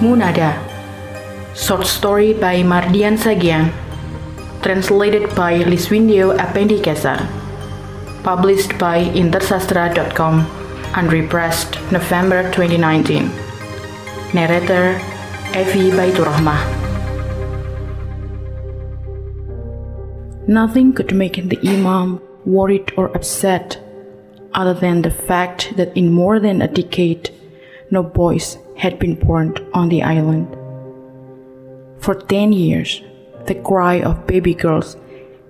Munada. Short story by Mardian Sagian. Translated by Liswindio Apendicaesar Published by intersastra.com Unrepressed November 2019 Narrator Evi Baiturohmah. Nothing could make the Imam worried or upset other than the fact that in more than a decade, no boys had been born on the island. For 10 years, the cry of baby girls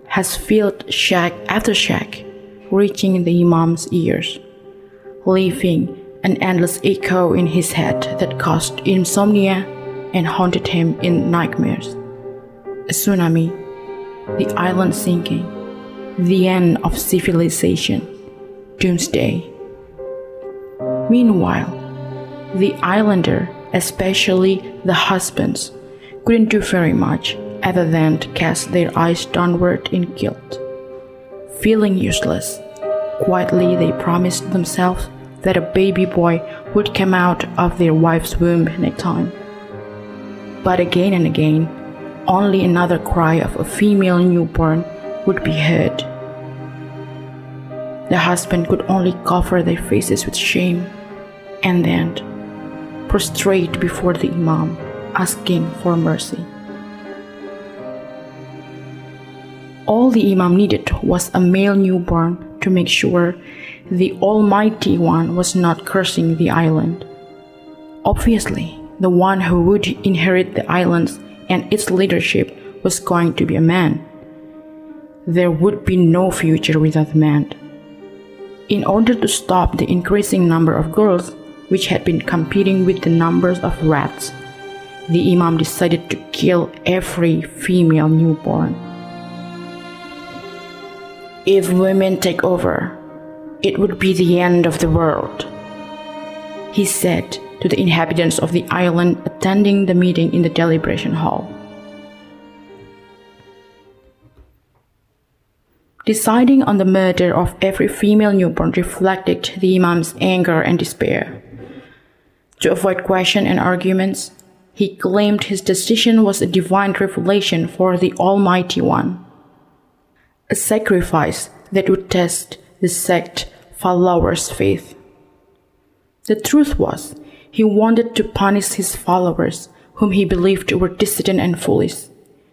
has filled shack after shack, reaching the Imam's ears, leaving an endless echo in his head that caused insomnia and haunted him in nightmares. A tsunami, the island sinking, the end of civilization, doomsday. Meanwhile, the islander, especially the husbands, couldn't do very much other than to cast their eyes downward in guilt. Feeling useless, quietly they promised themselves that a baby boy would come out of their wife's womb next time. But again and again, only another cry of a female newborn would be heard. The husband could only cover their faces with shame and then prostrate before the Imam, asking for mercy. All the Imam needed was a male newborn to make sure the Almighty One was not cursing the island. Obviously, the one who would inherit the islands and its leadership was going to be a man. There would be no future without a man. In order to stop the increasing number of girls, which had been competing with the numbers of rats, the Imam decided to kill every female newborn. If women take over, it would be the end of the world, he said to the inhabitants of the island attending the meeting in the deliberation hall. Deciding on the murder of every female newborn reflected the Imam's anger and despair. To avoid question and arguments, he claimed his decision was a divine revelation for the Almighty One, a sacrifice that would test the sect followers' faith. The truth was, he wanted to punish his followers, whom he believed were dissident and foolish,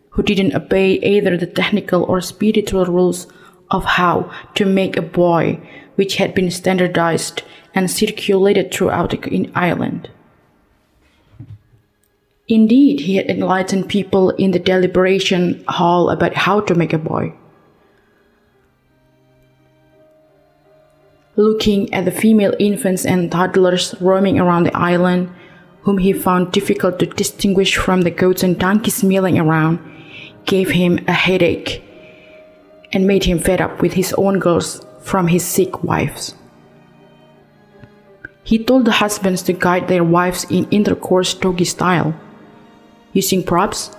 who didn't obey either the technical or spiritual rules of how to make a boy, which had been standardized and circulated throughout the island. Indeed, he had enlightened people in the deliberation hall about how to make a boy. Looking at the female infants and toddlers roaming around the island, whom he found difficult to distinguish from the goats and donkeys milling around, gave him a headache and made him fed up with his own girls from his sick wives. He told the husbands to guide their wives in intercourse doggy style. Using props,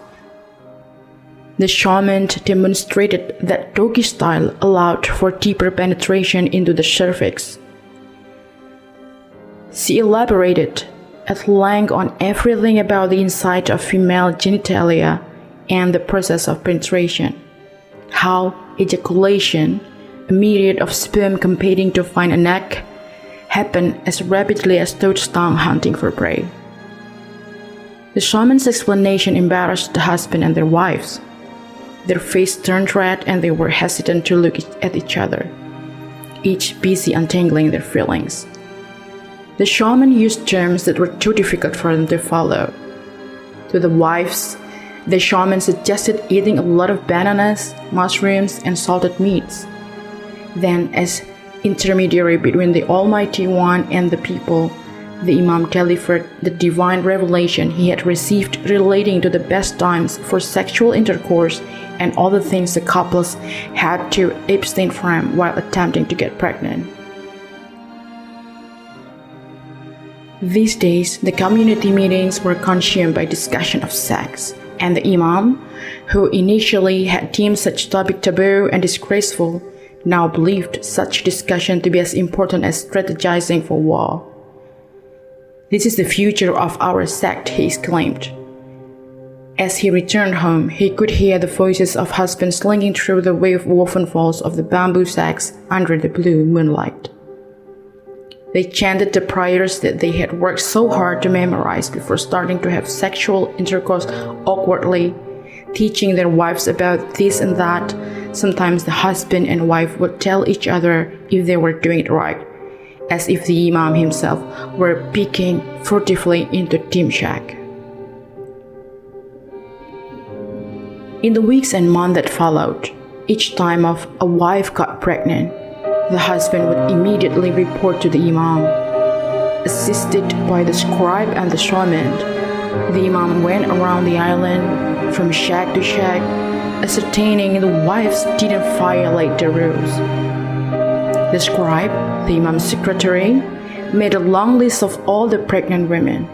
the shaman demonstrated that doggy style allowed for deeper penetration into the cervix. She elaborated at length on everything about the inside of female genitalia and the process of penetration, how ejaculation, a myriad of sperm competing to find a neck, happen as rapidly as touchstone hunting for prey. The shaman's explanation embarrassed the husband and their wives. Their face turned red and they were hesitant to look at each other, each busy untangling their feelings. The shaman used terms that were too difficult for them to follow. To the wives, the shaman suggested eating a lot of bananas, mushrooms, and salted meats. Then, as intermediary between the Almighty One and the people, the Imam delivered the divine revelation he had received relating to the best times for sexual intercourse and all the things the couples had to abstain from while attempting to get pregnant. These days, the community meetings were consumed by discussion of sex, and the Imam, who initially had deemed such topic taboo and disgraceful, now believed such discussion to be as important as strategizing for war. This is the future of our sect, he exclaimed. As he returned home, he could hear the voices of husbands slinging through the wave-woven walls of the bamboo sacks under the blue moonlight. They chanted the prayers that they had worked so hard to memorize before starting to have sexual intercourse awkwardly, teaching their wives about this and that. Sometimes the husband and wife would tell each other if they were doing it right, as if the Imam himself were peeking furtively into Tim Shack. In the weeks and months that followed, each time of a wife got pregnant, the husband would immediately report to the imam. Assisted by the scribe and the shaman, the imam went around the island from shack to shack, ascertaining the wives didn't violate the rules. The scribe, the imam's secretary, made a long list of all the pregnant women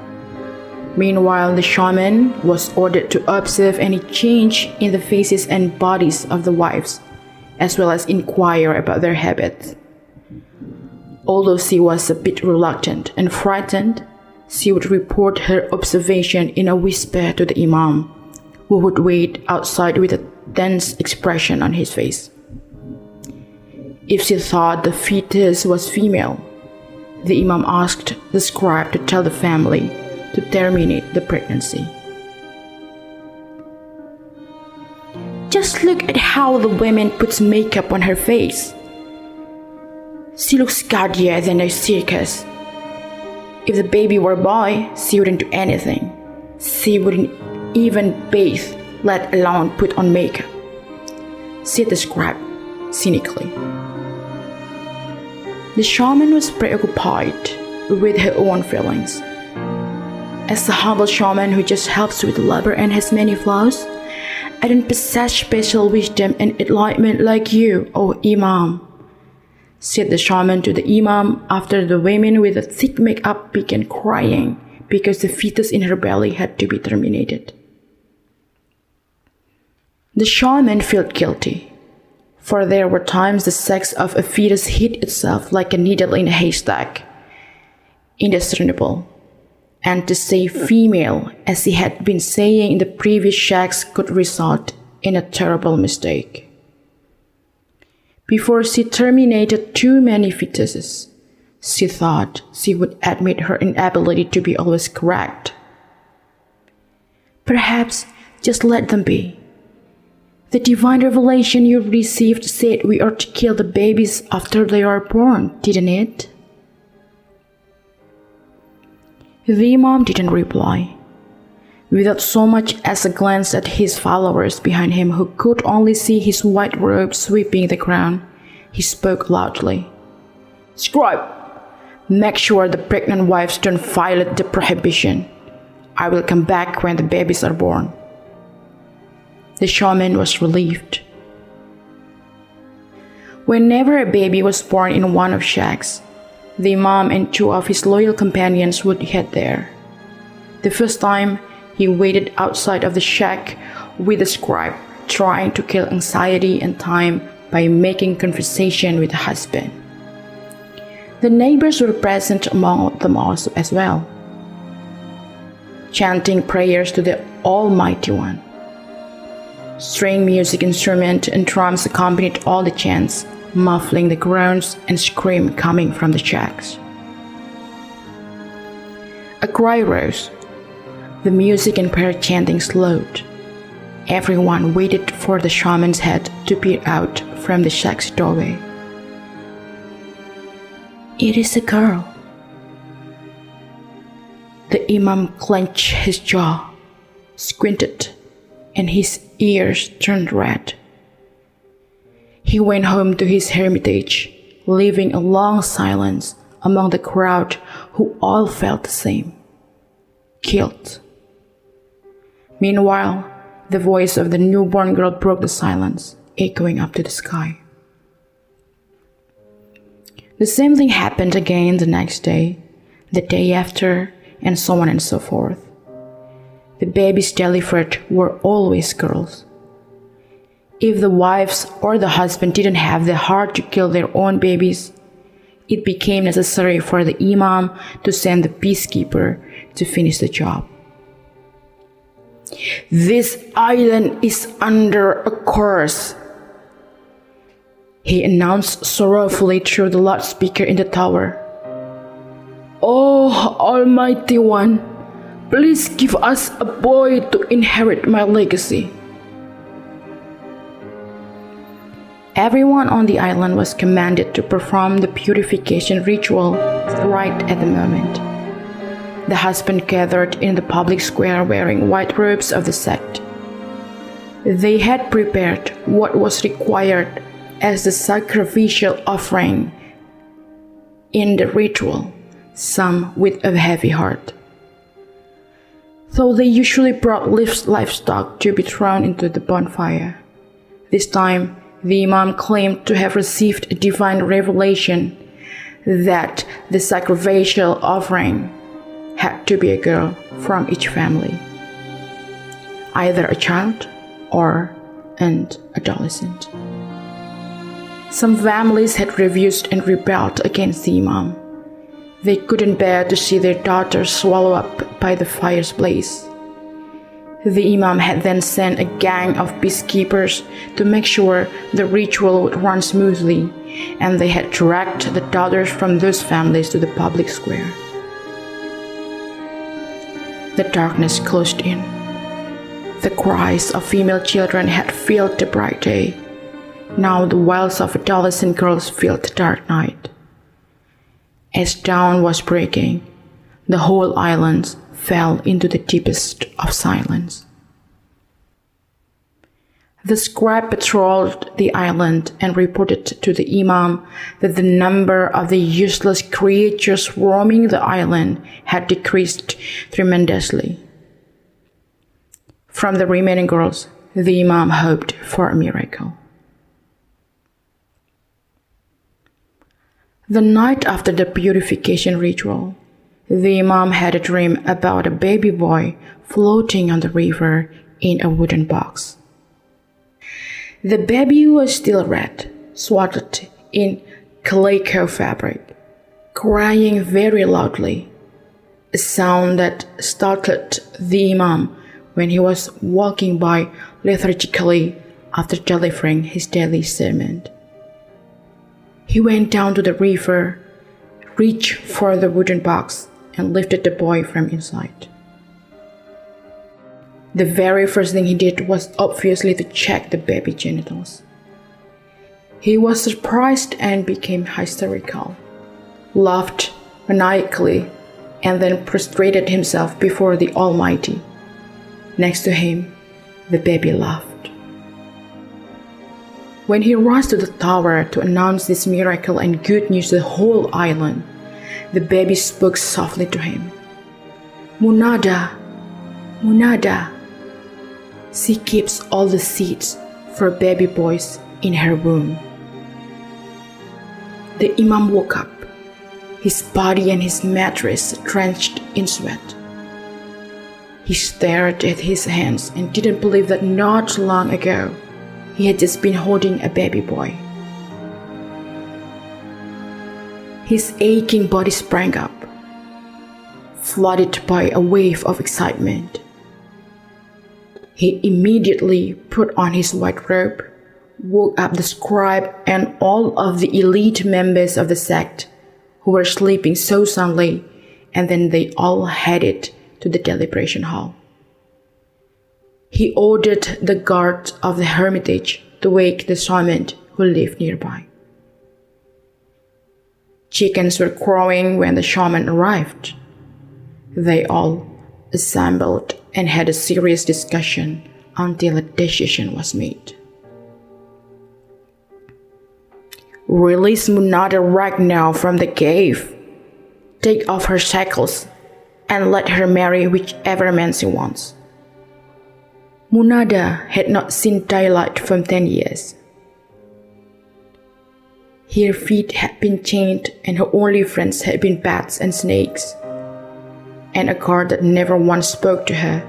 Meanwhile, the shaman was ordered to observe any change in the faces and bodies of the wives, as well as inquire about their habits. Although she was a bit reluctant and frightened, she would report her observation in a whisper to the Imam, who would wait outside with a tense expression on his face. If she thought the fetus was female, the Imam asked the scribe to tell the family to terminate the pregnancy. Just look at how the woman puts makeup on her face. She looks gaudier than a circus. If the baby were a boy, she wouldn't do anything. She wouldn't even bathe, let alone put on makeup. She described cynically. The shaman was preoccupied with her own feelings as a humble shaman who just helps with labor and has many flaws, I don't possess special wisdom and enlightenment like you, O Imam. Said the shaman to the Imam after the woman with the thick makeup began crying because the fetus in her belly had to be terminated. The shaman felt guilty, for there were times the sex of a fetus hid itself like a needle in a haystack. Indiscernible and to say female, as he had been saying in the previous shacks, could result in a terrible mistake. Before she terminated too many fetuses, she thought she would admit her inability to be always correct. Perhaps just let them be. The divine revelation you received said we are to kill the babies after they are born, didn't it? The Imam didn't reply. Without so much as a glance at his followers behind him who could only see his white robe sweeping the ground, he spoke loudly. Scribe, make sure the pregnant wives don't violate the prohibition. I will come back when the babies are born. The shaman was relieved. Whenever a baby was born in one of shacks, the Imam and two of his loyal companions would head there. The first time, he waited outside of the shack with the scribe, trying to kill anxiety and time by making conversation with the husband. The neighbors were present among them also as well, chanting prayers to the Almighty One. String music instrument and drums accompanied all the chants, muffling the groans and scream coming from the shacks. A cry rose. The music and prayer chanting slowed. Everyone waited for the shaman's head to peer out from the shack's doorway. It is a girl. The Imam clenched his jaw, squinted, and his ears turned red. He went home to his hermitage, leaving a long silence among the crowd who all felt the same guilt. Meanwhile, the voice of the newborn girl broke the silence, echoing up to the sky. The same thing happened again the next day, the day after, and so on and so forth. The babies delivered were always girls. If the wives or the husband didn't have the heart to kill their own babies, it became necessary for the Imam to send the peacekeeper to finish the job. This island is under a curse, he announced sorrowfully through the loudspeaker in the tower. Oh, Almighty One, please give us a boy to inherit my legacy. Everyone on the island was commanded to perform the purification ritual right at the moment. The husband gathered in the public square wearing white robes of the sect. They had prepared what was required as the sacrificial offering in the ritual, some with a heavy heart. Though they usually brought livestock to be thrown into the bonfire. This time, the Imam claimed to have received a divine revelation that the sacrificial offering had to be a girl from each family, either a child or an adolescent. Some families had refused and rebelled against the Imam. They couldn't bear to see their daughters swallowed up by the fire's blaze. The Imam had then sent a gang of peacekeepers to make sure the ritual would run smoothly, and they had dragged the daughters from those families to the public square. The darkness closed in. The cries of female children had filled the bright day. Now the wails of adolescent girls filled the dark night. As dawn was breaking, the whole island fell into the deepest of silence. The scribe patrolled the island and reported to the Imam that the number of the useless creatures roaming the island had decreased tremendously. From the remaining girls, the Imam hoped for a miracle. The night after the purification ritual, the Imam had a dream about a baby boy floating on the river in a wooden box. The baby was still red, swathed in calico fabric, crying very loudly, a sound that startled the Imam when he was walking by lethargically after delivering his daily sermon. He went down to the river, reached for the wooden box, and lifted the boy from inside. The very first thing he did was obviously to check the baby genitals. He was surprised and became hysterical, laughed maniacally, and then prostrated himself before the Almighty. Next to him, the baby laughed. When he rushed to the tower to announce this miracle and good news to the whole island, the baby spoke softly to him. Munada, Munada. She keeps all the seeds for baby boys in her womb. The Imam woke up, his body and his mattress drenched in sweat. He stared at his hands and didn't believe that not long ago he had just been holding a baby boy. His aching body sprang up, flooded by a wave of excitement. He immediately put on his white robe, woke up the scribe and all of the elite members of the sect who were sleeping so soundly, and then they all headed to the deliberation hall. He ordered the guard of the hermitage to wake the shaman who lived nearby. Chickens were crowing when the shaman arrived. They all assembled and had a serious discussion until a decision was made. Release Munada right now from the cave. Take off her shackles and let her marry whichever man she wants. Munada had not seen daylight for ten years. Her feet had been chained, and her only friends had been bats and snakes. And a guard that never once spoke to her,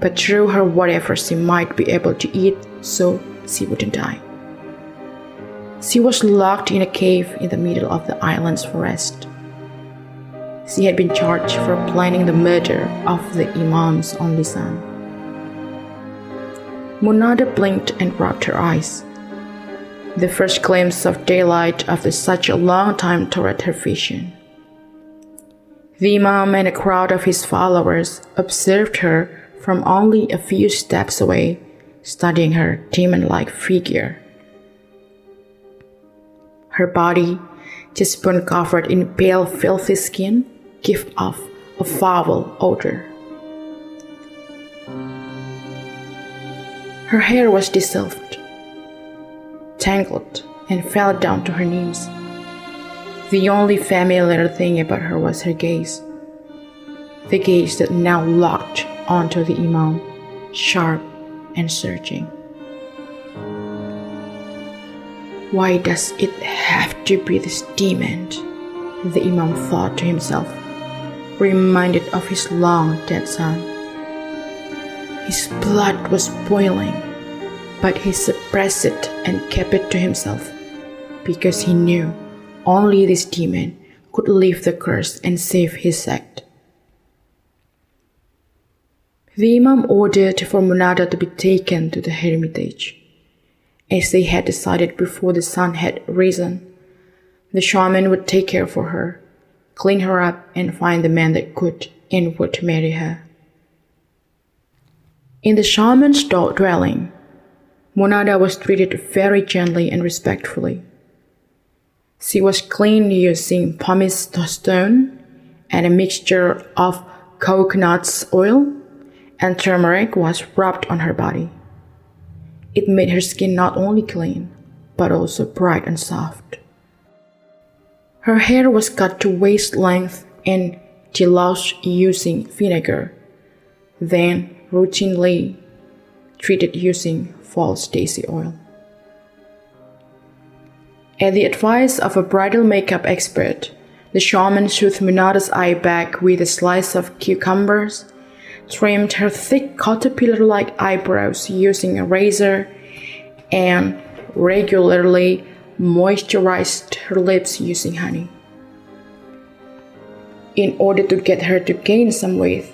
but threw her whatever she might be able to eat so she wouldn't die. She was locked in a cave in the middle of the island's forest. She had been charged for planning the murder of the Imam's only son. Munada blinked and rubbed her eyes. The first glimpse of daylight after such a long time toward her vision. The Imam and a crowd of his followers observed her from only a few steps away, studying her demon like figure. Her body, just bone covered in pale, filthy skin, gave off a foul odor. Her hair was dissolved, tangled, and fell down to her knees. The only familiar thing about her was her gaze, the gaze that now locked onto the Imam, sharp and searching. Why does it have to be this demon? The Imam thought to himself, reminded of his long dead son. His blood was boiling, but he suppressed it and kept it to himself because he knew only this demon could lift the curse and save his sect. The Imam ordered for Munada to be taken to the hermitage as they had decided before the sun had risen. The shaman would take care for her, clean her up, and find the man that could and would marry her. In the shaman's dwelling, Munada was treated very gently and respectfully. She was cleaned using pumice stone and a mixture of coconut oil and turmeric was rubbed on her body. It made her skin not only clean, but also bright and soft. Her hair was cut to waist length and deloused using vinegar, then routinely treated using false daisy oil. At the advice of a bridal makeup expert, the shaman soothed Munada's eye back with a slice of cucumbers trimmed her thick caterpillar like eyebrows using a razor, and regularly moisturized her lips using honey. In order to get her to gain some weight,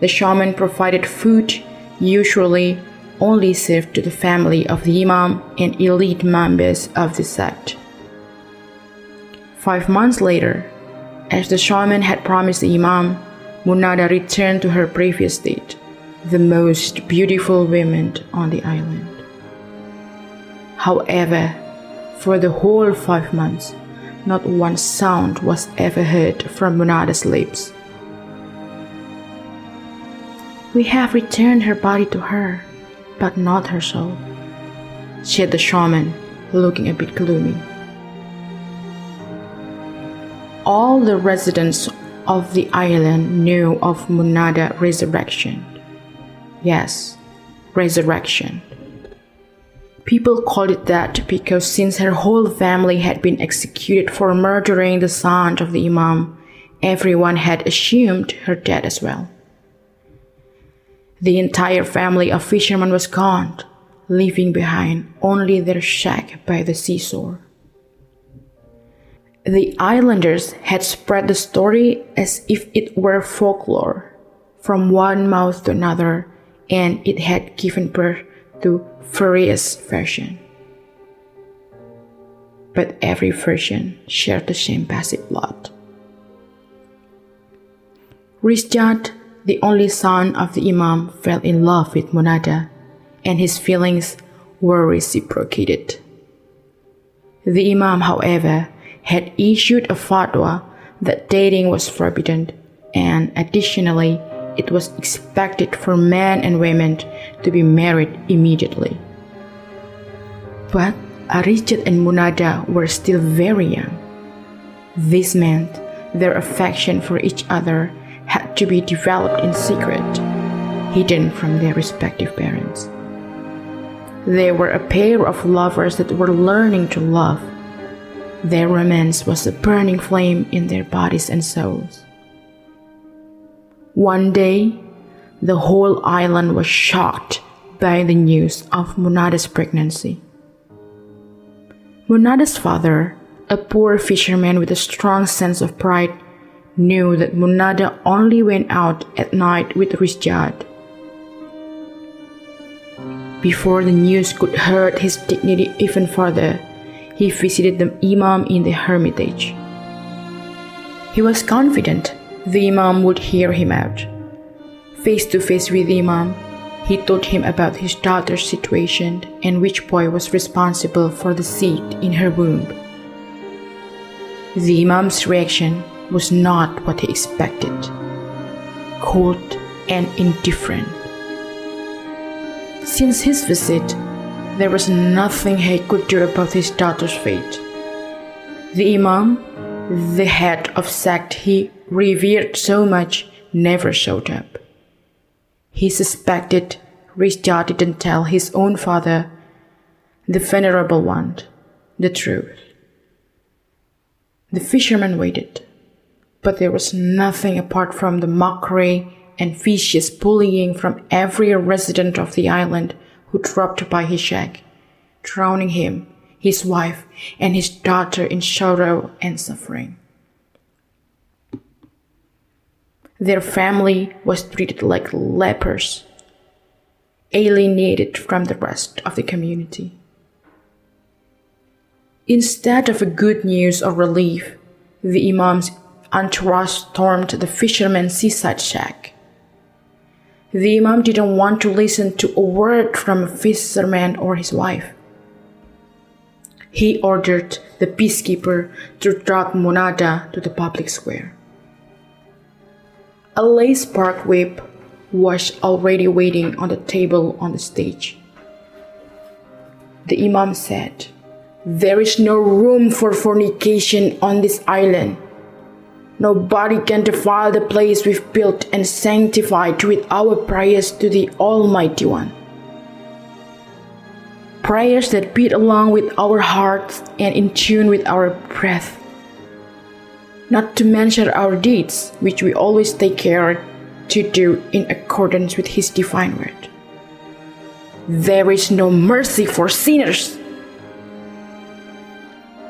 the shaman provided food usually only served to the family of the imam and elite members of the sect. Five months later, as the shaman had promised the imam, Munada returned to her previous state, the most beautiful woman on the island. However, for the whole five months, not one sound was ever heard from Munada's lips. We have returned her body to her, but not her soul, said the shaman, looking a bit gloomy. All the residents of the island knew of Munada resurrection. Yes, resurrection. People called it that because since her whole family had been executed for murdering the son of the Imam, everyone had assumed her dead as well. The entire family of fishermen was gone, leaving behind only their shack by the seashore. The islanders had spread the story as if it were folklore from one mouth to another, and it had given birth to various versions. But every version shared the same basic plot. Rizjat, the only son of the Imam, fell in love with Munada, and his feelings were reciprocated. The Imam, however, had issued a fatwa that dating was forbidden, and additionally, it was expected for men and women to be married immediately. But Arijat and Munada were still very young. This meant their affection for each other had to be developed in secret, hidden from their respective parents. They were a pair of lovers that were learning to love their romance was a burning flame in their bodies and souls. One day, the whole island was shocked by the news of Munada's pregnancy. Munada's father, a poor fisherman with a strong sense of pride, knew that Munada only went out at night with Rizjad. Before the news could hurt his dignity even further, he visited the Imam in the hermitage. He was confident the Imam would hear him out. Face to face with the Imam, he told him about his daughter's situation and which boy was responsible for the seed in her womb. The Imam's reaction was not what he expected cold and indifferent. Since his visit, there was nothing he could do about his daughter's fate. The Imam, the head of sect he revered so much, never showed up. He suspected Rizjad didn't tell his own father, the venerable one, the truth. The fisherman waited, but there was nothing apart from the mockery and vicious bullying from every resident of the island who dropped by his shack, drowning him, his wife, and his daughter in sorrow and suffering. Their family was treated like lepers, alienated from the rest of the community. Instead of a good news or relief, the Imam's entourage stormed the fisherman's seaside shack. The Imam didn't want to listen to a word from a fisherman or his wife. He ordered the peacekeeper to drag Munada to the public square. A lace park whip was already waiting on the table on the stage. The Imam said, There is no room for fornication on this island. Nobody can defile the place we've built and sanctified with our prayers to the Almighty One. Prayers that beat along with our hearts and in tune with our breath. Not to mention our deeds, which we always take care to do in accordance with His divine word. There is no mercy for sinners.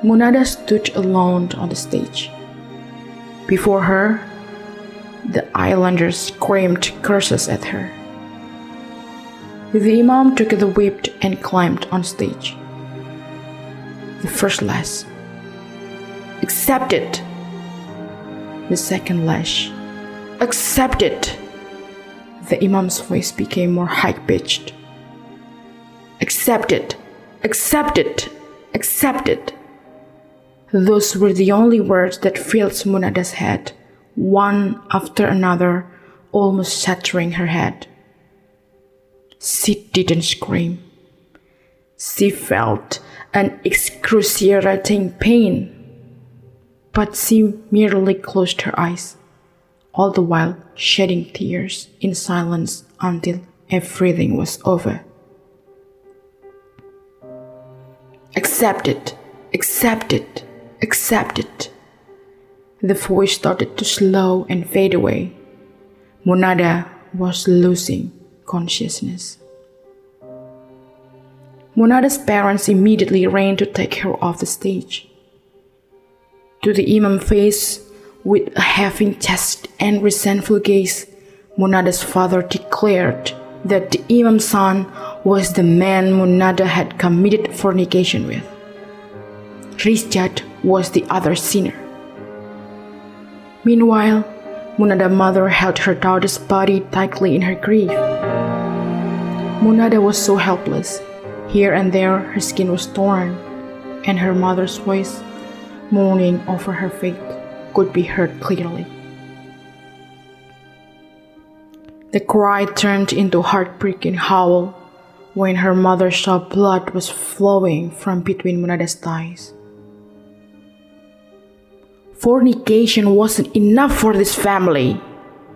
Munada stood alone on the stage. Before her, the islanders screamed curses at her. The Imam took the whip and climbed on stage. The first lash. Accept it. The second lash. Accept it. The Imam's voice became more high pitched. Accept it. Accept it. Accept it. Those were the only words that filled Munada's head, one after another, almost shattering her head. She didn't scream. She felt an excruciating pain, but she merely closed her eyes, all the while shedding tears in silence until everything was over. Accept it, accept it accept it. The voice started to slow and fade away. Munada was losing consciousness. Munada's parents immediately ran to take her off the stage. To the Imam face, with a heaving chest and resentful gaze, Munada's father declared that the Imam's son was the man Munada had committed fornication with. Rizjad was the other sinner. Meanwhile, Munada's mother held her daughter's body tightly in her grief. Munada was so helpless. Here and there, her skin was torn, and her mother's voice, mourning over her fate, could be heard clearly. The cry turned into a heartbreaking howl when her mother saw blood was flowing from between Munada's thighs fornication wasn't enough for this family.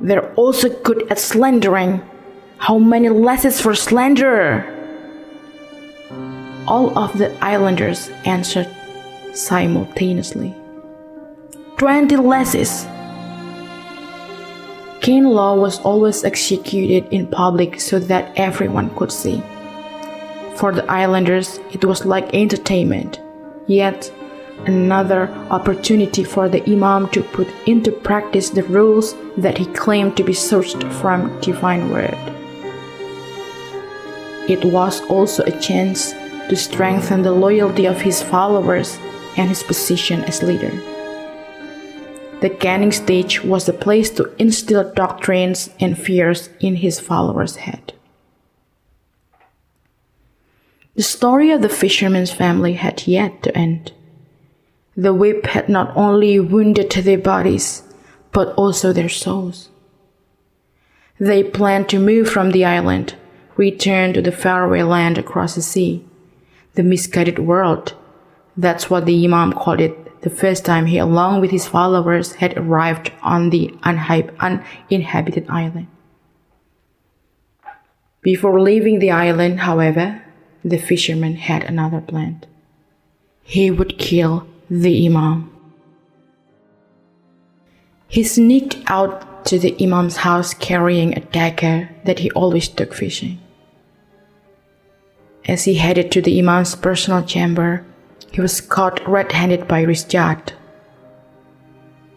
They're also good at slandering. How many lessons for slander? All of the islanders answered simultaneously. Twenty lessons. Cain law was always executed in public so that everyone could see. For the islanders, it was like entertainment. Yet another opportunity for the Imam to put into practice the rules that he claimed to be sourced from divine word. It was also a chance to strengthen the loyalty of his followers and his position as leader. The canning stage was the place to instill doctrines and fears in his followers' head. The story of the fisherman's family had yet to end. The whip had not only wounded their bodies, but also their souls. They planned to move from the island, return to the faraway land across the sea, the misguided world. That's what the Imam called it the first time he, along with his followers, had arrived on the uninhabited island. Before leaving the island, however, the fisherman had another plan. He would kill the Imam. He sneaked out to the Imam's house carrying a dagger that he always took fishing. As he headed to the Imam's personal chamber, he was caught red handed by Rizjat.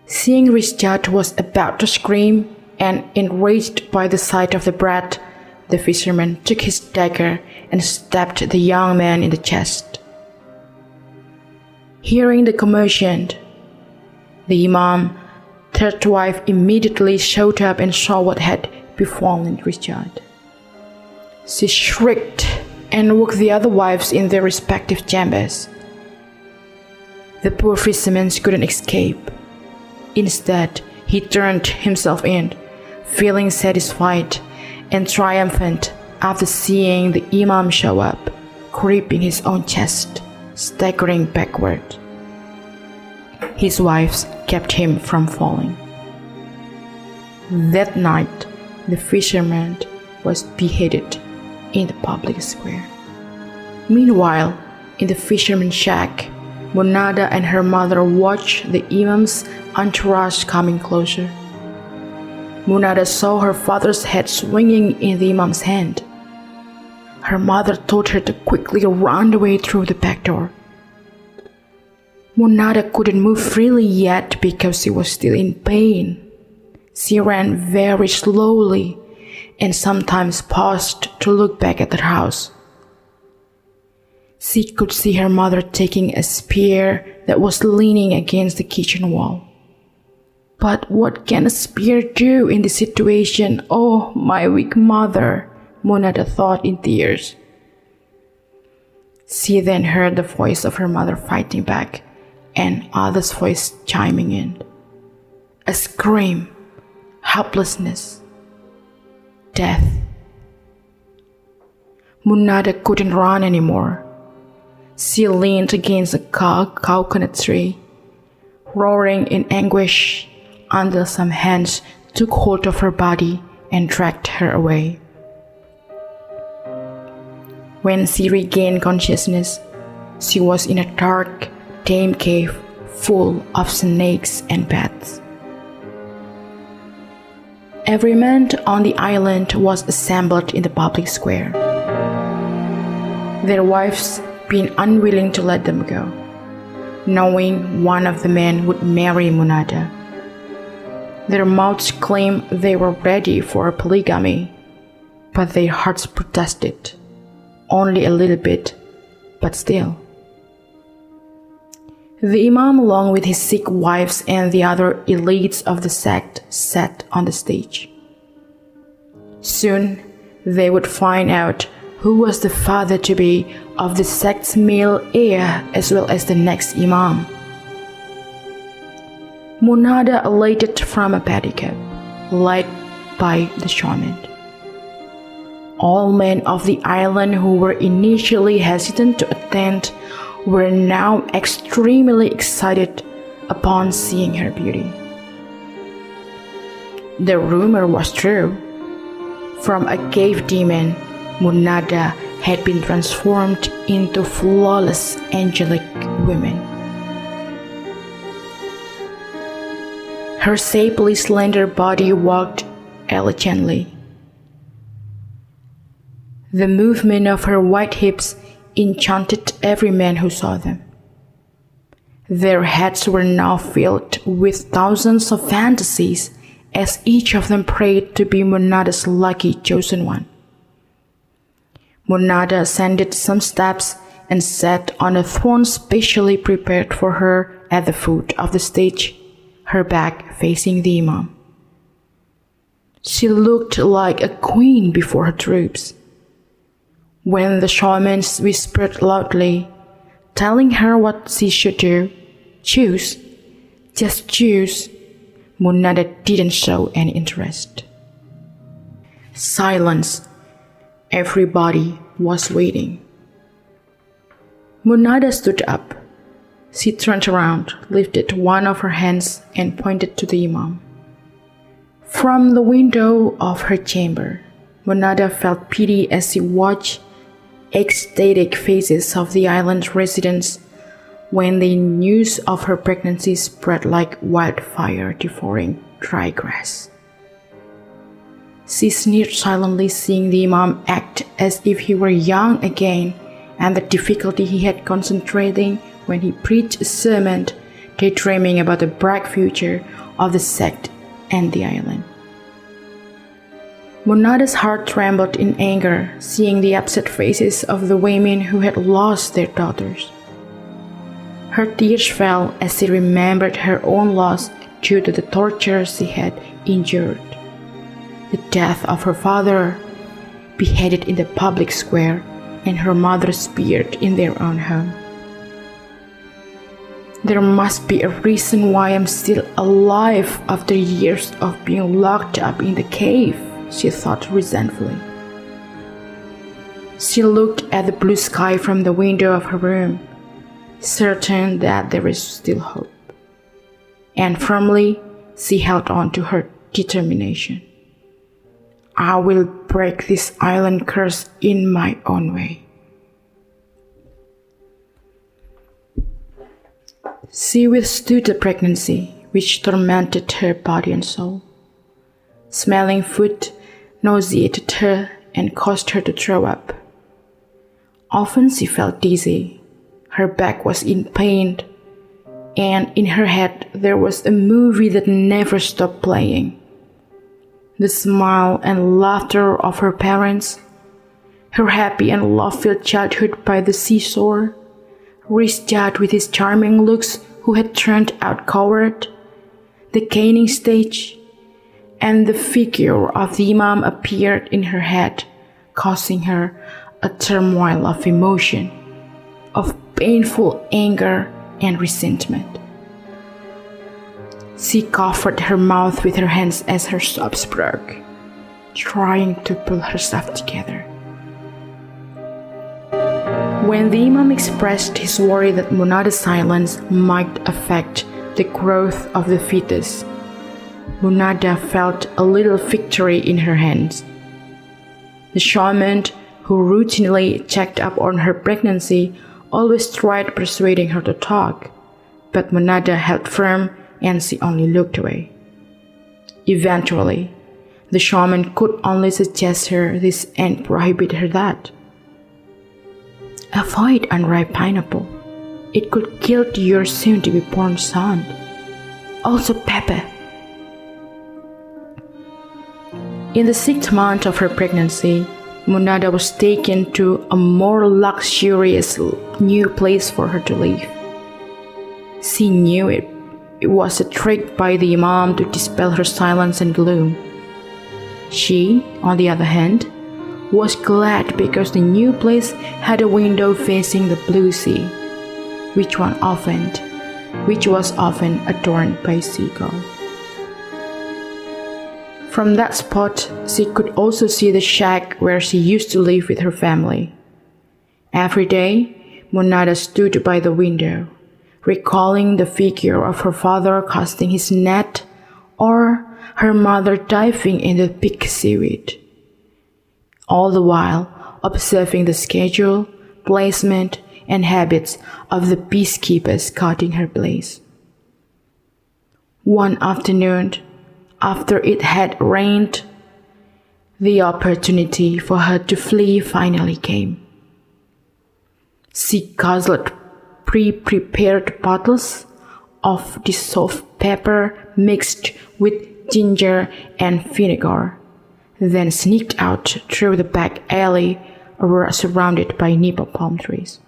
Seeing Rizjat was about to scream and enraged by the sight of the brat, the fisherman took his dagger and stabbed the young man in the chest. Hearing the commotion, the Imam, third wife, immediately showed up and saw what had befallen Richard. She shrieked and woke the other wives in their respective chambers. The poor fisherman couldn't escape. Instead, he turned himself in, feeling satisfied and triumphant after seeing the Imam show up, creeping his own chest, staggering backward. His wives kept him from falling. That night, the fisherman was beheaded in the public square. Meanwhile, in the fisherman's shack, Munada and her mother watched the Imam's entourage coming closer. Munada saw her father's head swinging in the Imam's hand. Her mother told her to quickly run away through the back door. Munada couldn't move freely yet because she was still in pain. She ran very slowly and sometimes paused to look back at the house. She could see her mother taking a spear that was leaning against the kitchen wall. But what can a spear do in this situation? Oh, my weak mother, Munada thought in tears. She then heard the voice of her mother fighting back and others' voice chiming in. A scream, helplessness, death. Munada couldn't run anymore. She leaned against a coconut tree, roaring in anguish until some hands took hold of her body and dragged her away. When she regained consciousness, she was in a dark, damp cave full of snakes and bats. Every man on the island was assembled in the public square, their wives being unwilling to let them go, knowing one of the men would marry Munada. Their mouths claimed they were ready for polygamy, but their hearts protested. Only a little bit, but still. The Imam, along with his sick wives and the other elites of the sect, sat on the stage. Soon they would find out who was the father to be of the sect's male heir as well as the next Imam. Munada alighted from a pedicab, led by the shaman. All men of the island who were initially hesitant to attend were now extremely excited upon seeing her beauty. The rumor was true. From a cave demon, Munada had been transformed into flawless angelic women. Her shapely, slender body walked elegantly. The movement of her white hips enchanted every man who saw them. Their heads were now filled with thousands of fantasies as each of them prayed to be Munada's lucky chosen one. Munada ascended some steps and sat on a throne specially prepared for her at the foot of the stage, her back facing the Imam. She looked like a queen before her troops. When the shamans whispered loudly, telling her what she should do, choose, just choose, Munada didn't show any interest. Silence. Everybody was waiting. Munada stood up. She turned around, lifted one of her hands, and pointed to the Imam. From the window of her chamber, Munada felt pity as she watched ecstatic faces of the island residents when the news of her pregnancy spread like wildfire devouring dry grass. She sneered silently, seeing the Imam act as if he were young again, and the difficulty he had concentrating when he preached a sermon, daydreaming about the bright future of the sect and the island. Munada's heart trembled in anger, seeing the upset faces of the women who had lost their daughters. Her tears fell as she remembered her own loss due to the torture she had endured. The death of her father, beheaded in the public square, and her mother speared in their own home. There must be a reason why I'm still alive after years of being locked up in the cave, she thought resentfully. She looked at the blue sky from the window of her room certain that there is still hope. And firmly, she held on to her determination. I will break this island curse in my own way. She withstood the pregnancy which tormented her body and soul. Smelling food nauseated her and caused her to throw up. Often she felt dizzy her back was in pain, and in her head there was a movie that never stopped playing. The smile and laughter of her parents, her happy and love filled childhood by the seashore, Rizjad with his charming looks who had turned out coward, the caning stage, and the figure of the Imam appeared in her head, causing her a turmoil of emotion, of painful anger and resentment. She covered her mouth with her hands as her sobs broke, trying to pull herself together. When the Imam expressed his worry that Munada's silence might affect the growth of the fetus, Munada felt a little victory in her hands. The shaman, who routinely checked up on her pregnancy, always tried persuading her to talk, but Munada held firm and she only looked away. Eventually, the shaman could only suggest her this and prohibit her that. Avoid unripe pineapple. It could kill your soon to be born son. Also, pepper. In the sixth month of her pregnancy, Munada was taken to a more luxurious new place for her to live. She knew it. It was a trick by the Imam to dispel her silence and gloom. She, on the other hand, was glad because the new place had a window facing the blue sea, which one often, which was often adorned by seagulls. From that spot, she could also see the shack where she used to live with her family. Every day, Munada stood by the window, recalling the figure of her father casting his net or her mother diving in the thick seaweed. All the while, observing the schedule, placement, and habits of the peacekeepers guarding her place. One afternoon, after it had rained, the opportunity for her to flee finally came. She guzzled pre prepared bottles of dissolved pepper mixed with ginger and vinegar, then sneaked out through the back alley surrounded by nipa palm trees.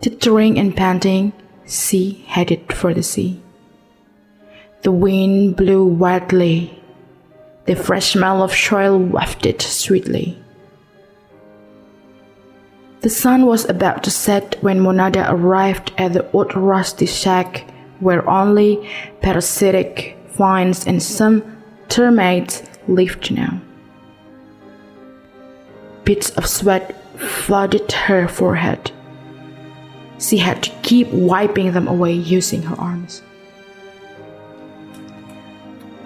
Tittering and panting, she headed for the sea. The wind blew wildly. The fresh smell of soil wafted sweetly. The sun was about to set when Munada arrived at the old rusty shack where only parasitic vines and some termites lived now. Bits of sweat flooded her forehead. She had to keep wiping them away using her arms.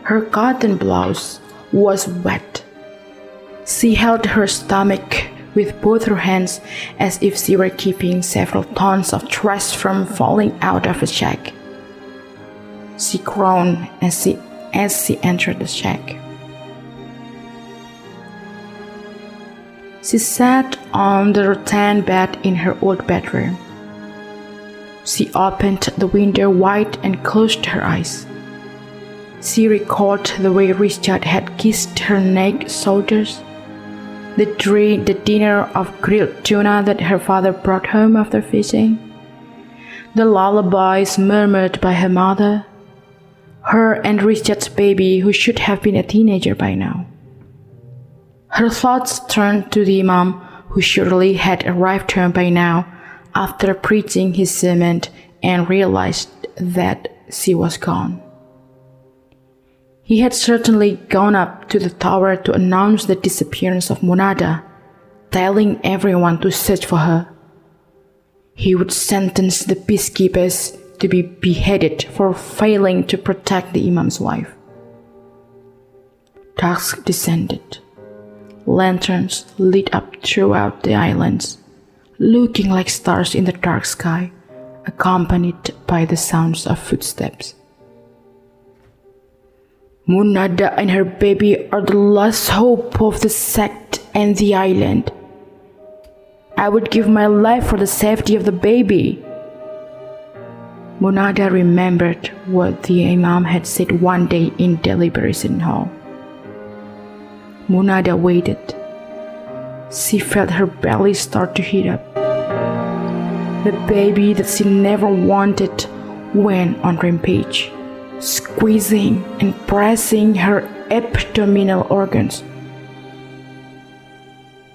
Her cotton blouse was wet. She held her stomach with both her hands as if she were keeping several tons of trash from falling out of the shack. She groaned as she, as she entered the shack. She sat on the rattan bed in her old bedroom. She opened the window wide and closed her eyes. She recalled the way Richard had kissed her naked shoulders, the, the dinner of grilled tuna that her father brought home after fishing, the lullabies murmured by her mother, her and Richard's baby who should have been a teenager by now. Her thoughts turned to the Imam who surely had arrived home by now after preaching his sermon and realized that she was gone. He had certainly gone up to the tower to announce the disappearance of Munada, telling everyone to search for her. He would sentence the peacekeepers to be beheaded for failing to protect the Imam's wife. Dusk descended. Lanterns lit up throughout the islands, looking like stars in the dark sky, accompanied by the sounds of footsteps. Munada and her baby are the last hope of the sect and the island. I would give my life for the safety of the baby. Munada remembered what the Imam had said one day in Deliberation Hall. Munada waited. She felt her belly start to heat up. The baby that she never wanted went on rampage squeezing and pressing her abdominal organs,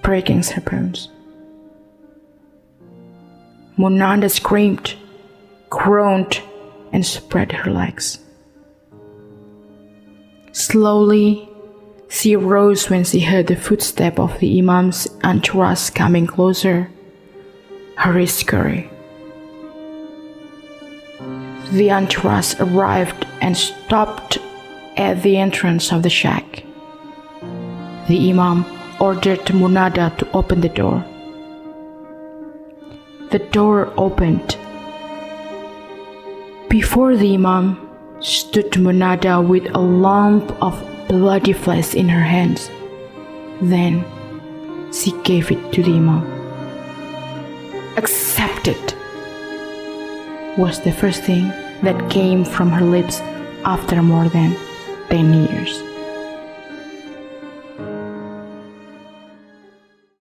breaking her bones. Munada screamed, groaned, and spread her legs. Slowly, she rose when she heard the footstep of the Imam's entourage coming closer. Hurry, scurry. The entourage arrived and stopped at the entrance of the shack. The Imam ordered Munada to open the door. The door opened. Before the Imam stood Munada with a lump of bloody flesh in her hands. Then she gave it to the Imam. Accept it was the first thing that came from her lips after more than 10 years.